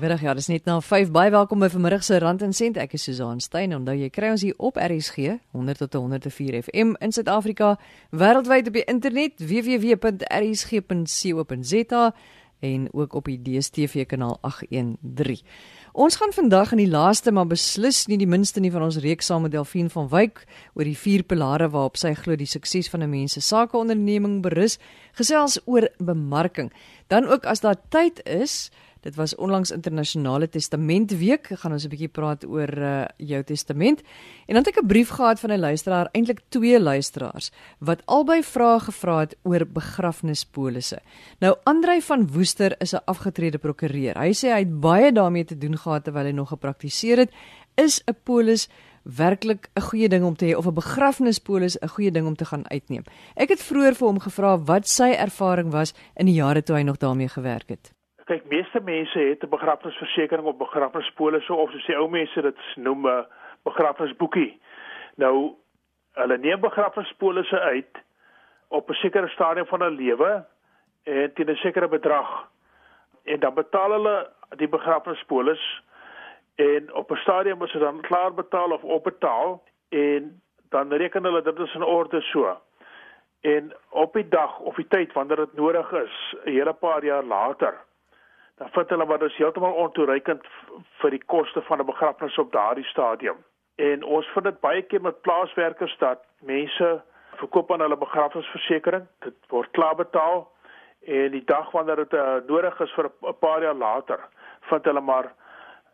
Goeiemiddag. Ja, dis net na 5. Baie welkom by vanmiddag se Rand en Sent. Ek is Susan Stein. Onthou jy kry ons hier op RSG 100 tot 104 FM in Suid-Afrika, wêreldwyd op die internet www.rsg.co.za en ook op die DStv kanaal 813. Ons gaan vandag in die laaste maar beslis nie die minste nie van ons reeks saam met Delphine van Wyk oor die vier pilare waarop sy glo die sukses van 'n mens se sakeonderneming berus, gesels oor bemarking. Dan ook as daar tyd is, Dit was onlangs internasionale testamentweek. Gaan ons 'n bietjie praat oor uh, jou testament. En dan het ek 'n brief gehad van 'n luisteraar, eintlik twee luisteraars, wat albei vrae gevra het oor begrafnispolisse. Nou Andrei van Woester is 'n afgetrede prokureur. Hy sê hy het baie daarmee te doen gehad terwyl hy nog gepraktiseer het. Is 'n polis werklik 'n goeie ding om te hê of 'n begrafnispolis 'n goeie ding om te gaan uitneem? Ek het vroeër vir hom gevra wat sy ervaring was in die jare toe hy nog daarmee gewerk het. Kyk, meeste mense het 'n begrafnisversekering op begrafnispolisse of soos die ou mense dit noem 'n begrafnisboekie. Nou hulle neem begrafnispolisse uit op 'n sekere stadium van 'n lewe en teen 'n sekere bedrag. En dan betaal hulle die begrafnispolis en op 'n stadium as dit dan klaar betaal of opbetaal en dan reken hulle dit is in orde so. En op die dag of die tyd wanneer dit nodig is, 'n hele paar jaar later, dan vind hulle maar dis heeltemal ontoereikend vir die koste van 'n begrafnis op daardie stadium. En ons vind dit baie keer met plaaswerkers dat mense verkoop aan hulle begrafnisversekering, dit word klaar betaal en die dag wanneer dit uh, nodig is vir 'n paar jaar later, vind hulle maar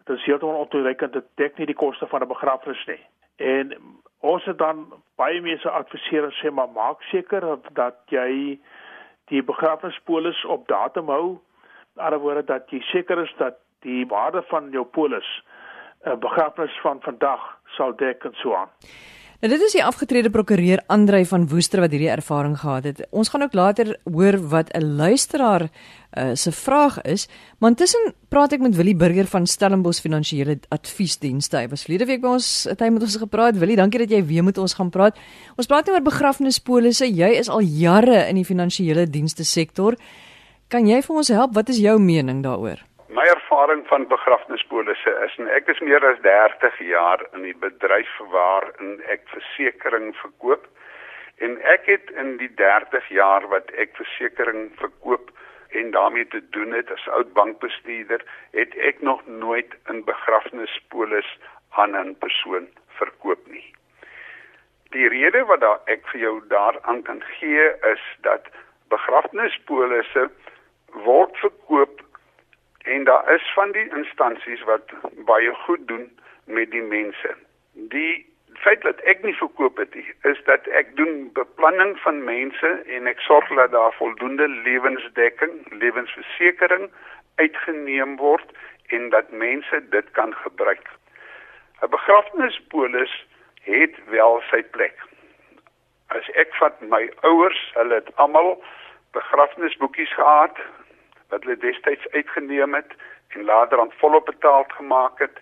dis heeltemal ontoereikend dit dek nie die koste van 'n begrafnis nie. En ons het dan baie mense adviseer en sê maar maak seker dat jy die begrafnispolis op datum hou ander woorde dat jy seker is dat die waarde van jou polis 'n uh, begrafnis van vandag sal dek en so aan. Nou dit is die afgetrede prokureur Andrei van Woester wat hierdie ervaring gehad het. Ons gaan ook later hoor wat 'n luisteraar uh, se vraag is, maar intussen praat ek met Willie Burger van Stellenbosch Finansiële Adviesdienste. Hy was verlede week by ons, het hy met ons gepraat. Willie, dankie dat jy weer met ons gaan praat. Ons praat nou oor begrafnispolisse. Jy is al jare in die finansiële dienste sektor. Kan jy vir ons help? Wat is jou mening daaroor? My ervaring van begrafnispolisse is en ek is meer as 30 jaar in die bedryf waarin ek versekerings verkoop en ek het in die 30 jaar wat ek versekerings verkoop en daarmee te doen het as oud bankbestuurder, het ek nog nooit 'n begrafnispolis aan 'n persoon verkoop nie. Die rede wat daar ek vir jou daaraan kan gee is dat begrafnispolisse word verkoop en daar is van die instansies wat baie goed doen met die mense. Die feit dat ek nie verkoop het nie, is dat ek doen beplanning van mense en ek sorg dat daar voldoende lewensdekking, lewensversekering uitgeneem word en dat mense dit kan gebruik. 'n Begrafnispolis het wel sy plek. As ek vat my ouers, hulle het almal begrafnisboekies gehad wat hulle destyds uitgeneem het en later aan volop betaald gemaak het.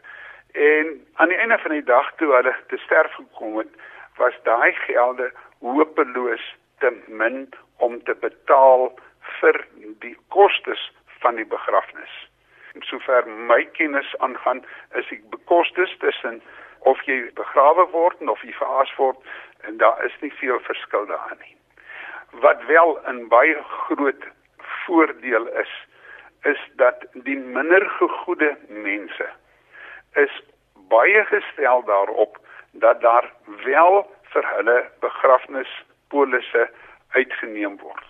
En aan die einde van die dag toe hulle te sterf gekom het, was daai gelde hopeloos te min om te betaal vir die kostes van die begrafnis. En sover my kennis aangaan, is die kostes tussen of jy begrawe word of jy verhaas word en daar is nie veel verskil daarin nie. Wat wel 'n baie groot voordeel is is dat die minder gegoede mense is baie gestel daarop dat daar wel vir hulle begrafnispolisse uitgeneem word.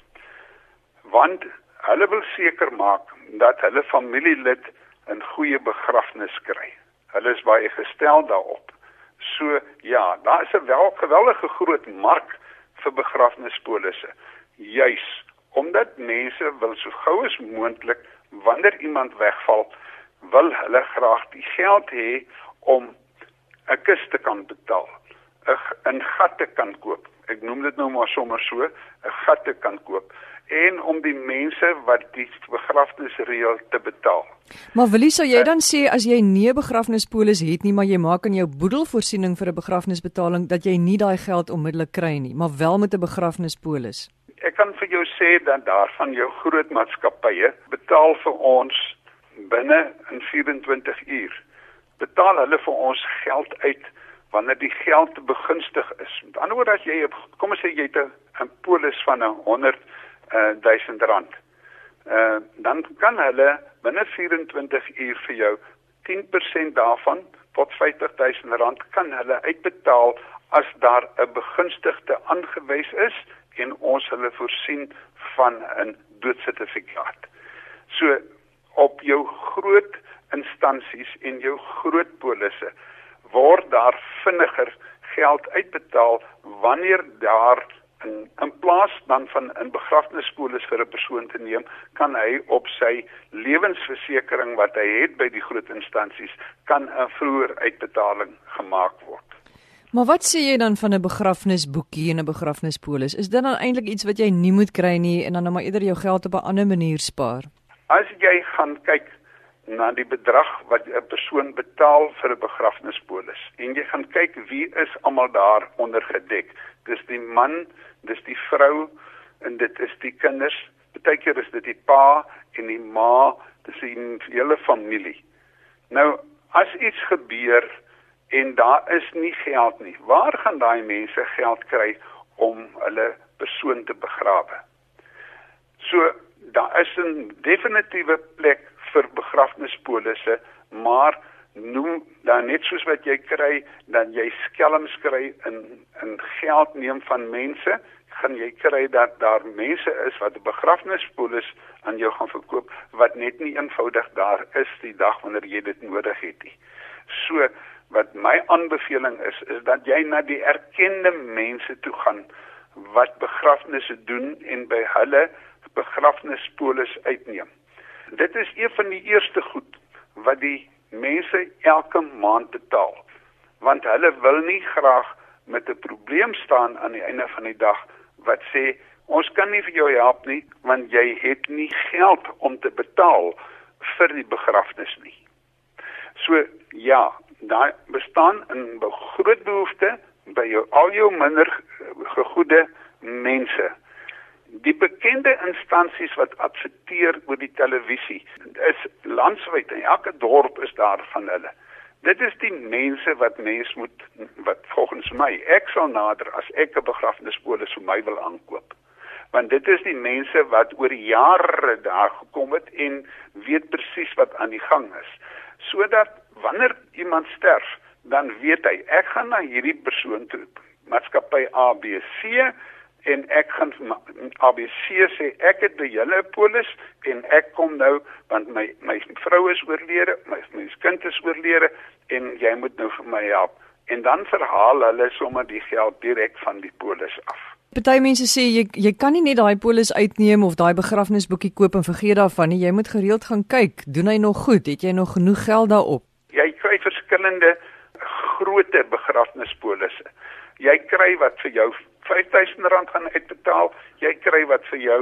Want hulle wil seker maak dat hulle familielid 'n goeie begrafnis kry. Hulle is baie gestel daarop. So ja, daar is 'n wel geweldige groot mark vir begrafnispolisse. Juis omdat mense wil so gou as moontlik wanneer iemand wegval, wil hulle graag die geld hê om 'n kus te kan betaal, 'n 'n gat te kan koop. Ek noem dit nou maar sommer so, 'n gat te kan koop en om die mense wat die begrafnisreël te betaal. Maar wil jy sou jy dan sê as jy nie 'n begrafnispolis het nie, maar jy maak in jou boedelvoorsiening vir 'n begrafnisbetaling dat jy nie daai geld onmiddellik kry nie, maar wel met 'n begrafnispolis? Ek kan vir jou sê dat daarvan jou groot maatskappye betaal vir ons binne in 24 uur betaal hulle vir ons geld uit wanneer die geld begunstig is. Met ander woorde as jy kom ons sê jy het 'n polis van 'n 100 uh, 1000 rand. Uh, dan kan hulle binne 24 uur vir jou 10% daarvan tot 50000 rand kan hulle uitbetaal as daar 'n begunstigde aangewys is en ons hulle voorsien van 'n doodsertifikaat. So op jou groot instansies en jou groot polisse word daar vinniger geld uitbetaal wanneer daar in, in plaas dan van 'n begrafnispolis vir 'n persoon te neem, kan hy op sy lewensversekering wat hy het by die groot instansies kan 'n vroeër uitbetaling gemaak word. Maar wat sê jy dan van 'n begrafnisboekie en 'n begrafnispolis? Is dit dan eintlik iets wat jy nie moet kry nie en dan nou maar eerder jou geld op 'n ander manier spaar? As jy gaan kyk na die bedrag wat 'n persoon betaal vir 'n begrafnispolis en jy gaan kyk wie is almal daar onder gedek. Dis die man, dis die vrou en dit is die kinders. Partykeer is dit die pa en die ma, dis die hele familie. Nou as iets gebeur en daar is nie geld nie, waar gaan daai mense geld kry om hulle persoon te begrawe? So daar is 'n definitiewe plek vir begrafnispolisse, maar noem dan net soos wat jy kry, dan jy skelms kry in in geld neem van mense, gaan jy kry dat daar mense is wat 'n begrafnispolis aan jou gaan verkoop wat net nie eenvoudig daar is die dag wanneer jy dit nodig het nie. So wat my aanbeveling is is dat jy na die erkende mense toe gaan wat begrafnisse doen en by hulle begrafnispolis uitneem. Dit is een van die eerste goed wat die mense elke maand betaal. Want hulle wil nie graag met 'n probleem staan aan die einde van die dag wat sê ons kan nie vir jou help nie want jy het nie geld om te betaal vir die begrafnis nie. So ja, daar bestaan 'n groot behoefte by jou al jou minder gegoede mense die bekende instansies wat adverteer oor die televisie is landwyd en elke dorp is daar van hulle. Dit is die mense wat mens moet wat volgens my ek sal nader as ek 'n begrafnispolis vir my wil aankoop. Want dit is die mense wat oor jare daar gekom het en weet presies wat aan die gang is. Sodat wanneer iemand sterf, dan weet hy ek gaan na hierdie persoon toe, maatskappy ABC en ek gaan ABC sê ek het by julle 'n polis en ek kom nou want my my vrou is oorlede, my my kind is oorlede en jy moet nou vir my help. En dan verhaal hulle sommer die geld direk van die polis af. Party mense sê jy jy kan nie net daai polis uitneem of daai begrafnisboekie koop en vergeet daarvan nie. Jy moet gereeld gaan kyk, doen hy nog goed? Het jy nog genoeg geld daarop? Verskillende grootte begrafnispolisse. Jy kry wat vir jou R5000 gaan uitbetaal, jy kry wat vir jou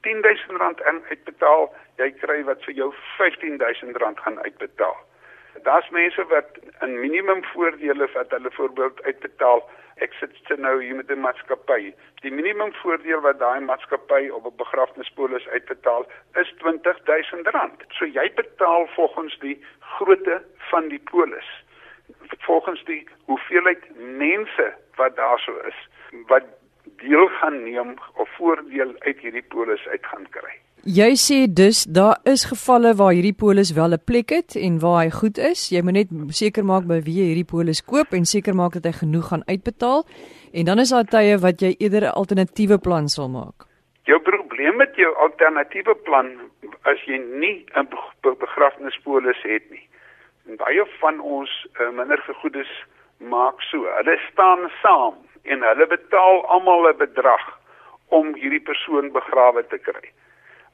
R10000 in uitbetaal, jy kry wat vir jou R15000 gaan uitbetaal. Daar's mense wat 'n minimum voordele wat hulle voorbeeld uitbetaal. Ek sit te nou hier met 'n maatskappy. Die minimum voordeel wat daai maatskappy op 'n begrafnispolis uitbetaal is R20000. So jy betaal volgens die grootte van die polis. Volgens die hoeveelheid mense wat daarso is wat deel gaan neem of voordeel uit hierdie polis uit gaan kry. Jy sê dus daar is gevalle waar hierdie polis wel 'n plek het en waar hy goed is. Jy moet net seker maak by wie jy hierdie polis koop en seker maak dat hy genoeg gaan uitbetaal. En dan is daar tye wat jy eerder 'n alternatiewe plan sal maak. Jou probleem met jou alternatiewe plan as jy nie 'n begrafnispolis het nie. Baie van ons uh, minder gegoedes maak so. Hulle staan saam en hulle betaal almal 'n bedrag om hierdie persoon begrawe te kry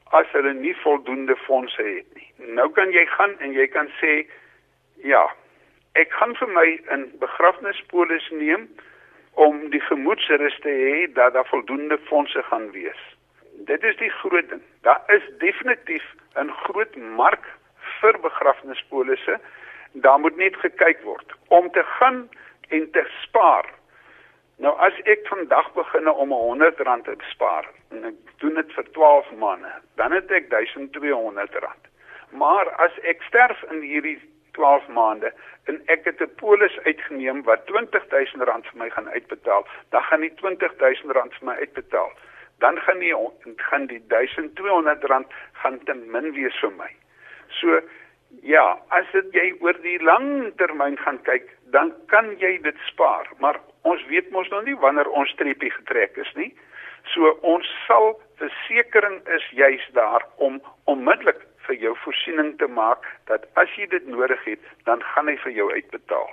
as hulle nie voldoende fondse het nie. Nou kan jy gaan en jy kan sê ja, ek gaan vir my 'n begrafnispolis neem om die gemoedsrus te hê dat daar voldoende fondse gaan wees. Dit is die groot ding. Daar is definitief 'n groot mark vir begrafnispolisse. Daar moet net gekyk word om te gaan en te spaar Nou as ek vandag begin om R100 te spaar en ek doen dit vir 12 maande, dan het ek R1200. Maar as ek sterf in hierdie 12 maande en ek het 'n polis uitgeneem wat R20000 vir my gaan uitbetaal, dan gaan die R20000 vir my uitbetaal. Dan gaan die gaan die R1200 gaan te min wees vir my. So ja, as dit jy oor die lang termyn gaan kyk, dan kan jy dit spaar, maar ons weet mos nog nie wanneer ons streepie getrek is nie. So ons sal versekering is juis daar om onmiddellik vir jou voorsiening te maak dat as jy dit nodig het, dan gaan hy vir jou uitbetaal.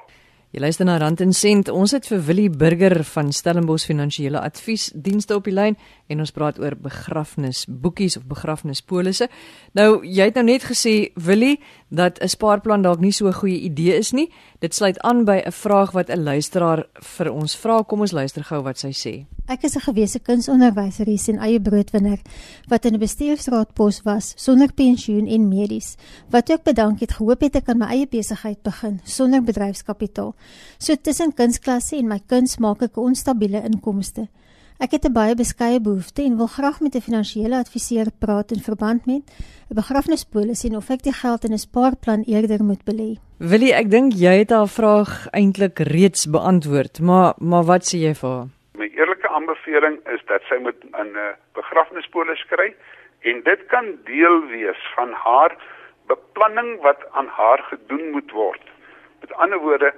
Jy luister na Rand en Sent. Ons het vir Willie Burger van Stellenbosch Finansiële Adviesdienste op die lyn en ons praat oor begrafnisboekies of begrafnispolisse. Nou, jy het nou net gesê Willie dat 'n spaarplan dalk nie so 'n goeie idee is nie. Dit sluit aan by 'n vraag wat 'n luisteraar vir ons vra. Kom ons luister gou wat sy sê. Ek is 'n gewese kunsonderwyseres en eie broodwinner wat in 'n bestuursraadpos was sonder pensioen en medies. Wat ek bedank het gehoop het ek kan my eie besigheid begin sonder bedryfskapitaal. So tussen kunsklasse en my kuns maak ek 'n onstabiele inkomste. Ek het 'n baie beskeie behoefte en wil graag met 'n finansiële adviseur praat in verband met 'n begrafnispolis en of ek die geld in 'n spaarplan eerder moet belê. Willie, ek dink jy het haar vraag eintlik reeds beantwoord, maar maar wat sê jy vir haar? My eerlike aanbeveling is dat sy moet 'n begrafnispolis kry en dit kan deel wees van haar beplanning wat aan haar gedoen moet word. Met ander woorde,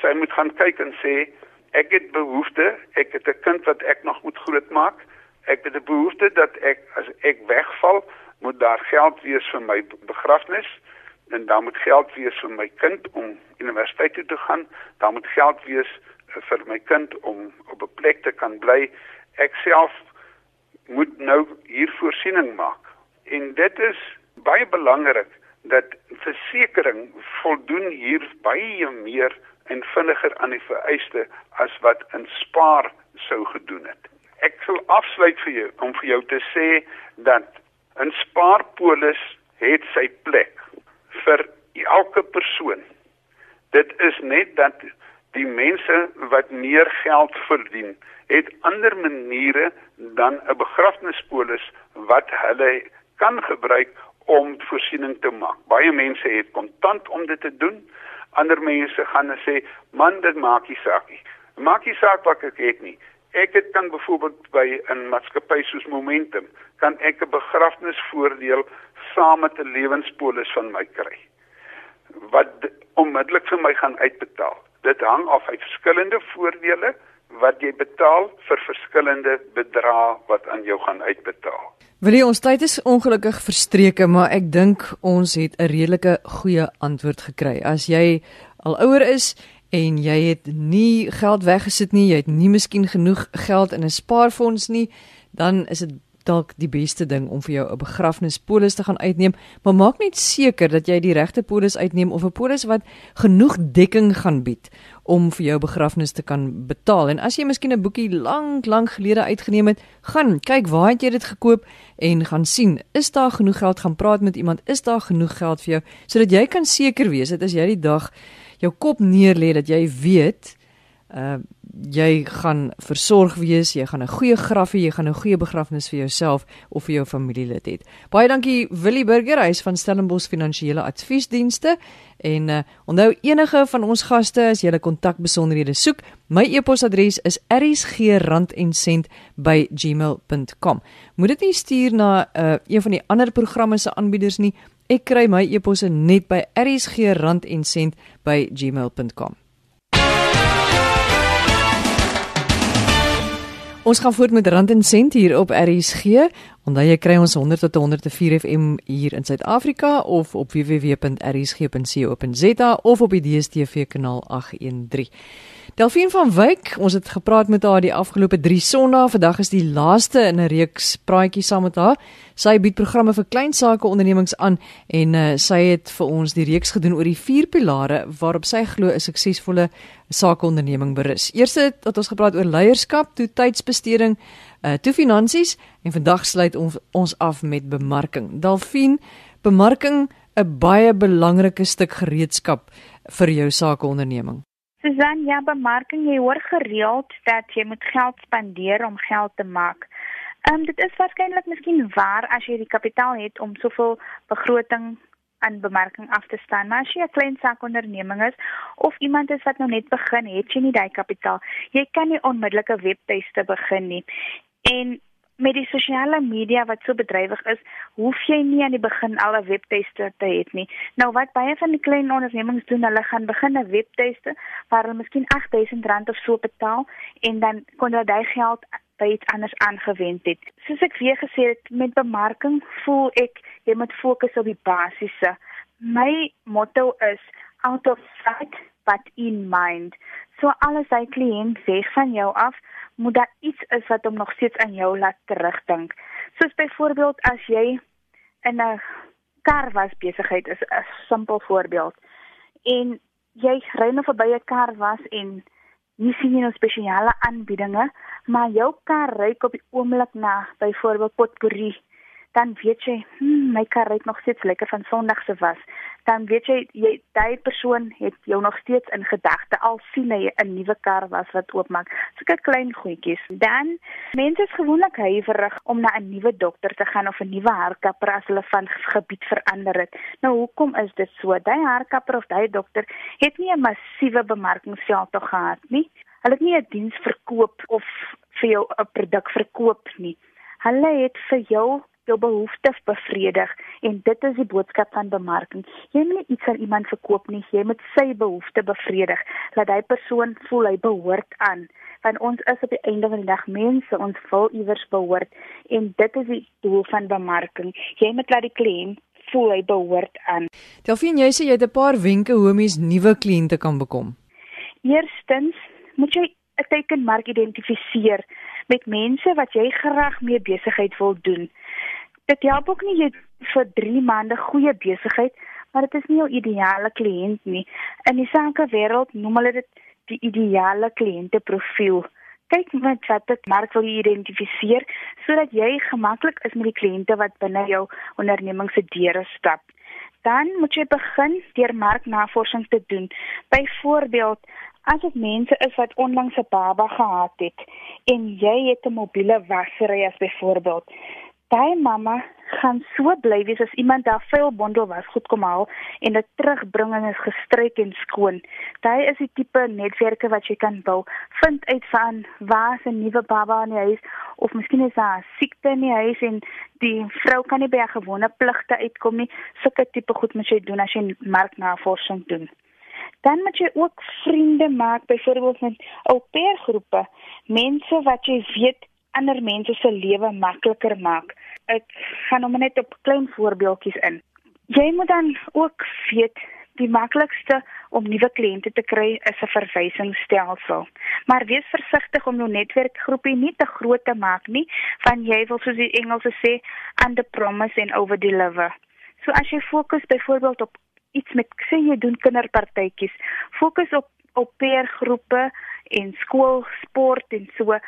sy moet gaan kyk en sê ek het behoefte, ek het 'n kind wat ek nog moet grootmaak. Ek het 'n behoefte dat ek as ek wegval, moet daar geld wees vir my begrafnis en daar moet geld wees vir my kind om universiteit toe te gaan. Daar moet geld wees vir my kind om op 'n plek te kan bly. Ek self moet nou hier voorsiening maak. En dit is baie belangrik dat versekerings voldoen hier baie meer en vinniger aan die vereiste as wat in spaar sou gedoen het. Ek sal afsluit vir jou om vir jou te sê dat 'n spaarpolis het sy plek vir elke persoon. Dit is net dat die mense wat meer geld verdien, het ander maniere dan 'n begrafnispolis wat hulle kan gebruik om voorsiening te maak. Baie mense het kontant om dit te doen. Ander mense gaan en sê, "Man, dit maak nie saak nie. Maak nie saak wat ek het nie. Ek het kan byvoorbeeld by 'n maatskappy soos Momentum kan ek 'n begrafnisvoordeel saam met 'n lewenspolis van my kry wat onmiddellik vir my gaan uitbetaal. Dit hang af uit verskillende voordele wat jy betaal vir verskillende bedrae wat aan jou gaan uitbetaal. Wil jy ons tyd is ongelukkig verstreke, maar ek dink ons het 'n redelike goeie antwoord gekry. As jy al ouer is en jy het nie geld weggesit nie, jy het nie miskien genoeg geld in 'n spaarfonds nie, dan is dit dalk die beste ding om vir jou 'n begrafnispolis te gaan uitneem, maar maak net seker dat jy die regte polis uitneem of 'n polis wat genoeg dekking gaan bied om vir jou begrafnis te kan betaal. En as jy miskien 'n boekie lank lank gelede uitgeneem het, gaan kyk waar het jy dit gekoop en gaan sien, is daar genoeg geld gaan praat met iemand, is daar genoeg geld vir jou sodat jy kan seker wees dat as jy die dag jou kop neerlê dat jy weet uh jy gaan versorg wees, jy gaan 'n goeie grafie, jy gaan 'n goeie begrafnis vir jouself of vir jou familielid hê. Baie dankie Willie Burger, hy is van Stellenbosch Finansiële Adviesdienste en uh, onthou enige van ons gaste as jy 'n kontakbesonderhede soek, my e-posadres is erisgrandencent@gmail.com. Moet dit nie stuur na uh, een van die ander programme se aanbieders nie. Ek kry my e-posse net by erisgrandencent@gmail.com. Ons gaan voort met Rand en Sent hier op RSG. Onthou jy kry ons 100 tot 104 FM hier in Suid-Afrika of op www.rsg.co.za of op die DStv kanaal 813. Delphine van Wyk, ons het gepraat met haar die afgelope 3 Sondae. Vandag is die laaste in 'n reeks praatjies saam met haar. Sy bied programme vir klein sake ondernemings aan en uh, sy het vir ons die reeks gedoen oor die vier pilare waarop sy glo 'n suksesvolle sakeonderneming berus. Eerste het ons gepraat oor leierskap, toe tydsbesteding, uh, toe finansies en vandag sluit ons ons af met bemarking. Delphine, bemarking 'n baie belangrike stuk gereedskap vir jou sakeonderneming. Susan, ja, bemarking, jy hoor gereeld dat jy moet geld spandeer om geld te maak. Ehm um, dit is waarskynlik miskien waar as jy die kapitaal het om soveel begroting aan bemarking af te staan. Maar as jy 'n klein saakonderneming is of iemand is wat nou net begin, het jy nie daai kapitaal. Jy kan nie onmiddellik 'n webtuiste begin nie. En met die sosiale media wat so bedrywig is, hoef jy nie aan die begin al 'n webtuiste te hê nie. Nou wat baie van die klein ondernemings doen, hulle gaan begin 'n webtuiste waar hulle miskien R8000 of so betaal en dan kon hulle daai geld by iets anders aangewend het. Soos ek weer gesê het, met bemarking voel ek jy moet fokus op die basiese. My motto is out of sight but in mind. So alles hy kliënt weg van jou af moet daar iets is wat hom nog steeds aan jou laat terugdink. Soos byvoorbeeld as jy in 'n kar was besigheid is 'n simpel voorbeeld. En jy ry nou verby 'n kar was en jy sien 'n spesiale aanbiedinge, maar jou kar ry op die oomblik na byvoorbeeld potpourri dan weet jy, hmm, my kar ry nog steeds lekker van Sondag se was. Dan weet jy, jy daai persoon het jou nog steeds in gedagte al sien hy 'n nuwe kar was wat oopmaak. Sulke klein goedjies. Dan mense is gewoonlik huiwerig om na 'n nuwe dokter te gaan of 'n nuwe haarkapper as hulle van gebied verander het. Nou hoekom is dit so? Daai haarkapper of daai dokter het nie 'n massiewe bemarkingsveld tog gehad nie. Hulle het nie 'n diens verkoop of vir jou 'n produk verkoop nie. Hulle het vir jou jou behoeftes bevredig en dit is die boodskap van bemarking. Jy moet iets aan iemand verkoop nie, jy moet sy behoeftes bevredig. Laat hy persoon voel hy behoort aan. Want ons is op die einde van die dag mense, ons wil iewers behoort en dit is die doel van bemarking. Jy moet laat die kliënt voel hy behoort aan. Delphine, jy sê jy het 'n paar wenke hoe mens nuwe kliënte kan bekom. Eerstens, moet jy 'n teikenmark identifiseer met mense wat jy graag mee besigheid wil doen dit help ook nie jy vir 3 maande goeie besigheid, maar dit is nie jou ideale kliënt nie. In die sakewêreld noem hulle dit die ideale kliënteprofiel. Kyk met wat dit mark wil identifiseer sodat jy gemaklik is met die kliënte wat binne jou onderneming se deure stap. Dan moet jy begin deur marknavorsing te doen. Byvoorbeeld, as dit mense is wat onlangs 'n baba gehad het en jy het 'n mobiele wassery as byvoorbeeld, daai mamma gaan so bly wees as iemand daar veel bondel was goed kom haal en dit terugbring en is gestryk en skoon. Daai is die tipe netwerke wat jy kan bou. Vind uit van waar 'n nuwe baba in die huis of miskien is daar siekte in die huis en die vrou kan nie by haar gewone pligte uitkom nie. Sulke tipe goed moet jy doen as jy marknavorsing doen. Dan moet jy ook vriende maak byvoorbeeld met ou peer groepe, mense wat jy weet ander mense se lewe makliker maak. Ek gaan hom net op klein voorbeeldjies in. Jy moet dan ook weet die maklikste om nuwe kliënte te kry is 'n verwysingsstelsel. Maar wees versigtig om jou netwerkgroepie nie te groot te maak nie, want jy wil soos die Engelse sê under promise and over deliver. So as jy fokus byvoorbeeld op iets met sê jy doen kinderpartytjies, fokus op op peergroepe en skool sport en so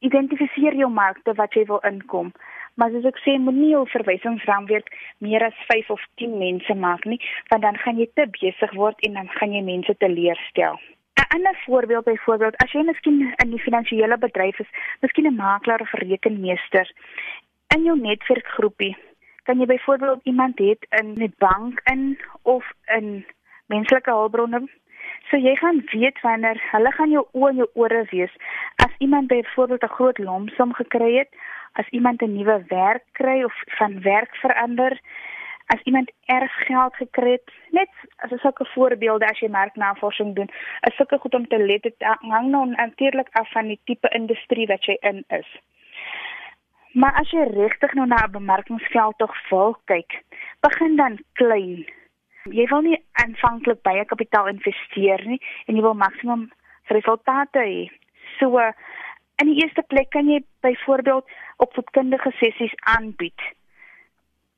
identifiseer jou markte wat jy wil inkom. Maar as ek sê moenie jou verwysingsraamwerk meer as 5 of 10 mense maak nie, want dan gaan jy te besig word en dan gaan jy mense teleurstel. 'n Ander voorbeeld byvoorbeeld, as jy miskien in die finansiële bedryf is, miskien 'n makelaar of rekenmeester in jou netwerkgroepie, kan jy byvoorbeeld iemand hê in 'n bank in of in menslike hulpbronne So jy gaan weet wanneer hulle gaan jou oë en jou ore wees. As iemand byvoorbeeld 'n groot lomsom gekry het, as iemand 'n nuwe werk kry of van werk verander, as iemand erg geld gekry het, net as sulke voorbeelde as jy marknavorsing doen, is sulke goed om te let. Dit hang nou natuurlik af van die tipe industrie wat jy in is. Maar as jy regtig nou na 'n bemarkingsveld tog wil kyk, begin dan klein jy wil nie aanvanklik baie kapitaal investeer nie en jy wil maksimum resultate hê. So in die eerste plek kan jy byvoorbeeld opvoedkundige sessies aanbied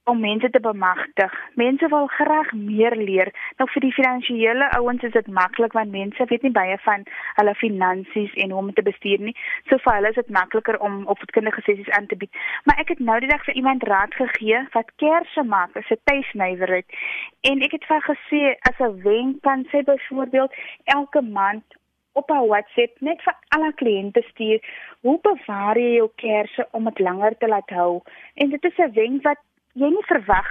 om mense te bemagtig. Mense wil graag meer leer. Nou vir die finansiële ouens is dit maklik want mense weet nie baie van hulle finansies en hoe om te bestuur nie. So vir hulle is dit makliker om opvoedkundige sessies aan te bied. Maar ek het nou die dag vir iemand raad gegee wat kersse maak as 'n tuisnywerheid. En ek het vir gesê as 'n wenk kan sy byvoorbeeld elke maand op haar WhatsApp net vir alle kliënte stuur hoe bewaar jy jou kersse om dit langer te laat hou en dit is 'n wenk wat jy nie verwag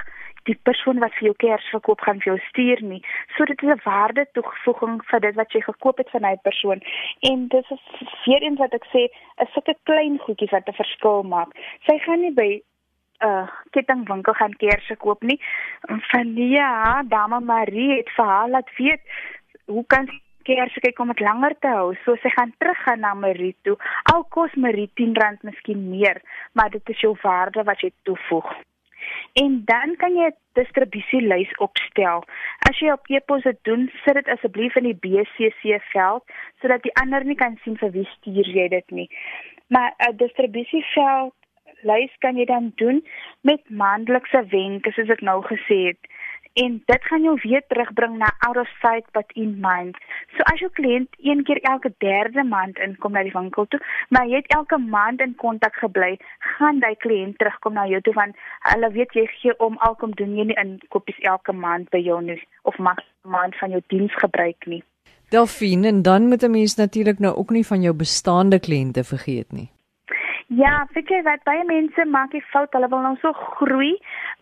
die persoon wat vir jou kers verkoop gaan vir jou stuur nie. So dit is 'n waarde toevoeging vir dit wat jy gekoop het van hy persoon. En dis is weer eens wat ek sê, is sulke klein goedjies wat 'n verskil maak. Sy gaan nie by 'n uh, kettingwinkel gaan kersse koop nie. Van ja, dame Marie het vir haar laat weet hoe kan kersse kyk om dit langer te hou. So sy gaan terug gaan na Marie toe. Al kos Marie R10 miskien meer, maar dit is jou waarde wat jy toevoeg en dan kan jy 'n distribusielys opstel. As jy op e-pos dit doen, sit dit asseblief in die BCC veld sodat die ander nie kan sien vir wie stuur jy dit nie. Maar 'n distribusieveld lys kan jy dan doen met maandelikse wenke soos ek nou gesê het en dit gaan jou weer terugbring na out of sight but in mind. So as jou kliënt een keer elke derde maand inkom na die winkel toe, maar jy het elke maand in kontak gebly, gaan daai kliënt terugkom na jou toe want hulle weet jy gee om alkom doen jy nie inkopies elke maand by jou nie of mag maand van jou diens gebruik nie. Delphine, en dan moet 'n mens natuurlik nou ook nie van jou bestaande kliënte vergeet nie. Ja, weet jy wat baie mense maak die fout, hulle wil nou so groei,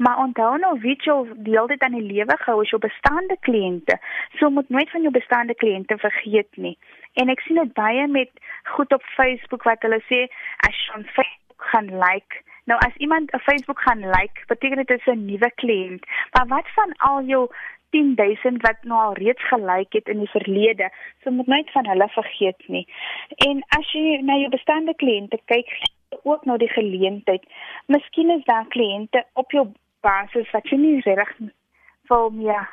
maar onthou nou wie jy deel dit aan die lewe gehou as jou bestaande kliënte. So moet nooit van jou bestaande kliënte vergeet nie. En ek sien dit baie met goed op Facebook wat hulle sê as jy op Facebook gaan like Nou as iemand 'n Facebook gaan like, beteken dit is 'n nuwe kliënt. Maar wat van al jou 10000 wat nou al reeds gelike het in die verlede. So moet nooit van hulle vergeet nie. En as jy na jou bestaande kliënte kyk, ook nou die geleentheid. Miskien is daar kliënte op jou basis wat jy nie reg wil meer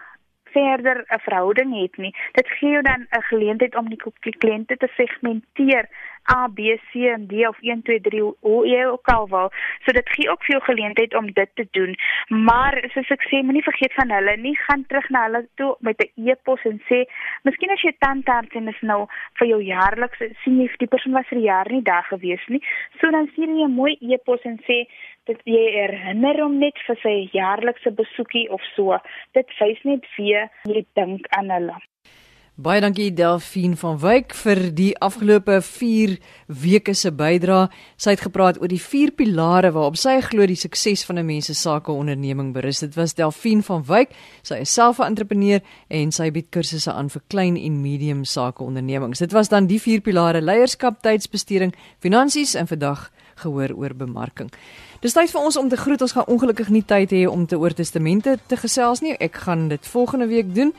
verder 'n verhouding het nie. Dit gee jou dan 'n geleentheid om die kliënte te segmenteer A, B, C en D of 1 2 3 hoe jy ook al wil. So dit gee ook veel geleentheid om dit te doen. Maar soos ek sê, moenie vergeet van hulle nie. Gaan terug na hulle toe met 'n e-pos en sê, "Miskien as jy tandarts en is nou vir jou jaarliks sien jy die persoon was vir jaar nie daar gewees nie." So dan stuur jy 'n mooi e-pos en sê dit jy herinner hom net vir sy jaarlikse besoekie of so. Dit wys net weer jy dink aan hulle. Baie dankie Delphine van Wyk vir die afgelope 4 weke se bydrae. Sy het gepraat oor die vier pilare waarop sy glo die sukses van 'n mens se sake onderneming berus. Dit was Delphine van Wyk. Sy is self 'n entrepreneur en sy bied kursusse aan vir klein en medium sake ondernemings. Dit was dan die vier pilare: leierskap, tydsbesteding, finansies en vandag gehoor oor bemarking. Dis tyd vir ons om te groet. Ons gaan ongelukkig nie tyd hê om te oor testamente te gesels nie. Ek gaan dit volgende week doen.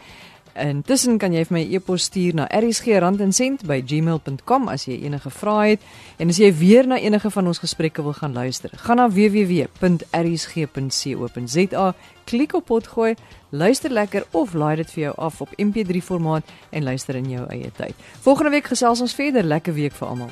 Intussen kan jy vir my e e-pos stuur na erisg@gmail.com as jy enige vrae het en as jy weer na enige van ons gesprekke wil gaan luister. Gaan na www.erisg.co.za, klik op potgooi, luister lekker of laai dit vir jou af op MP3 formaat en luister in jou eie tyd. Volgende week gesels ons verder. Lekker week vir almal.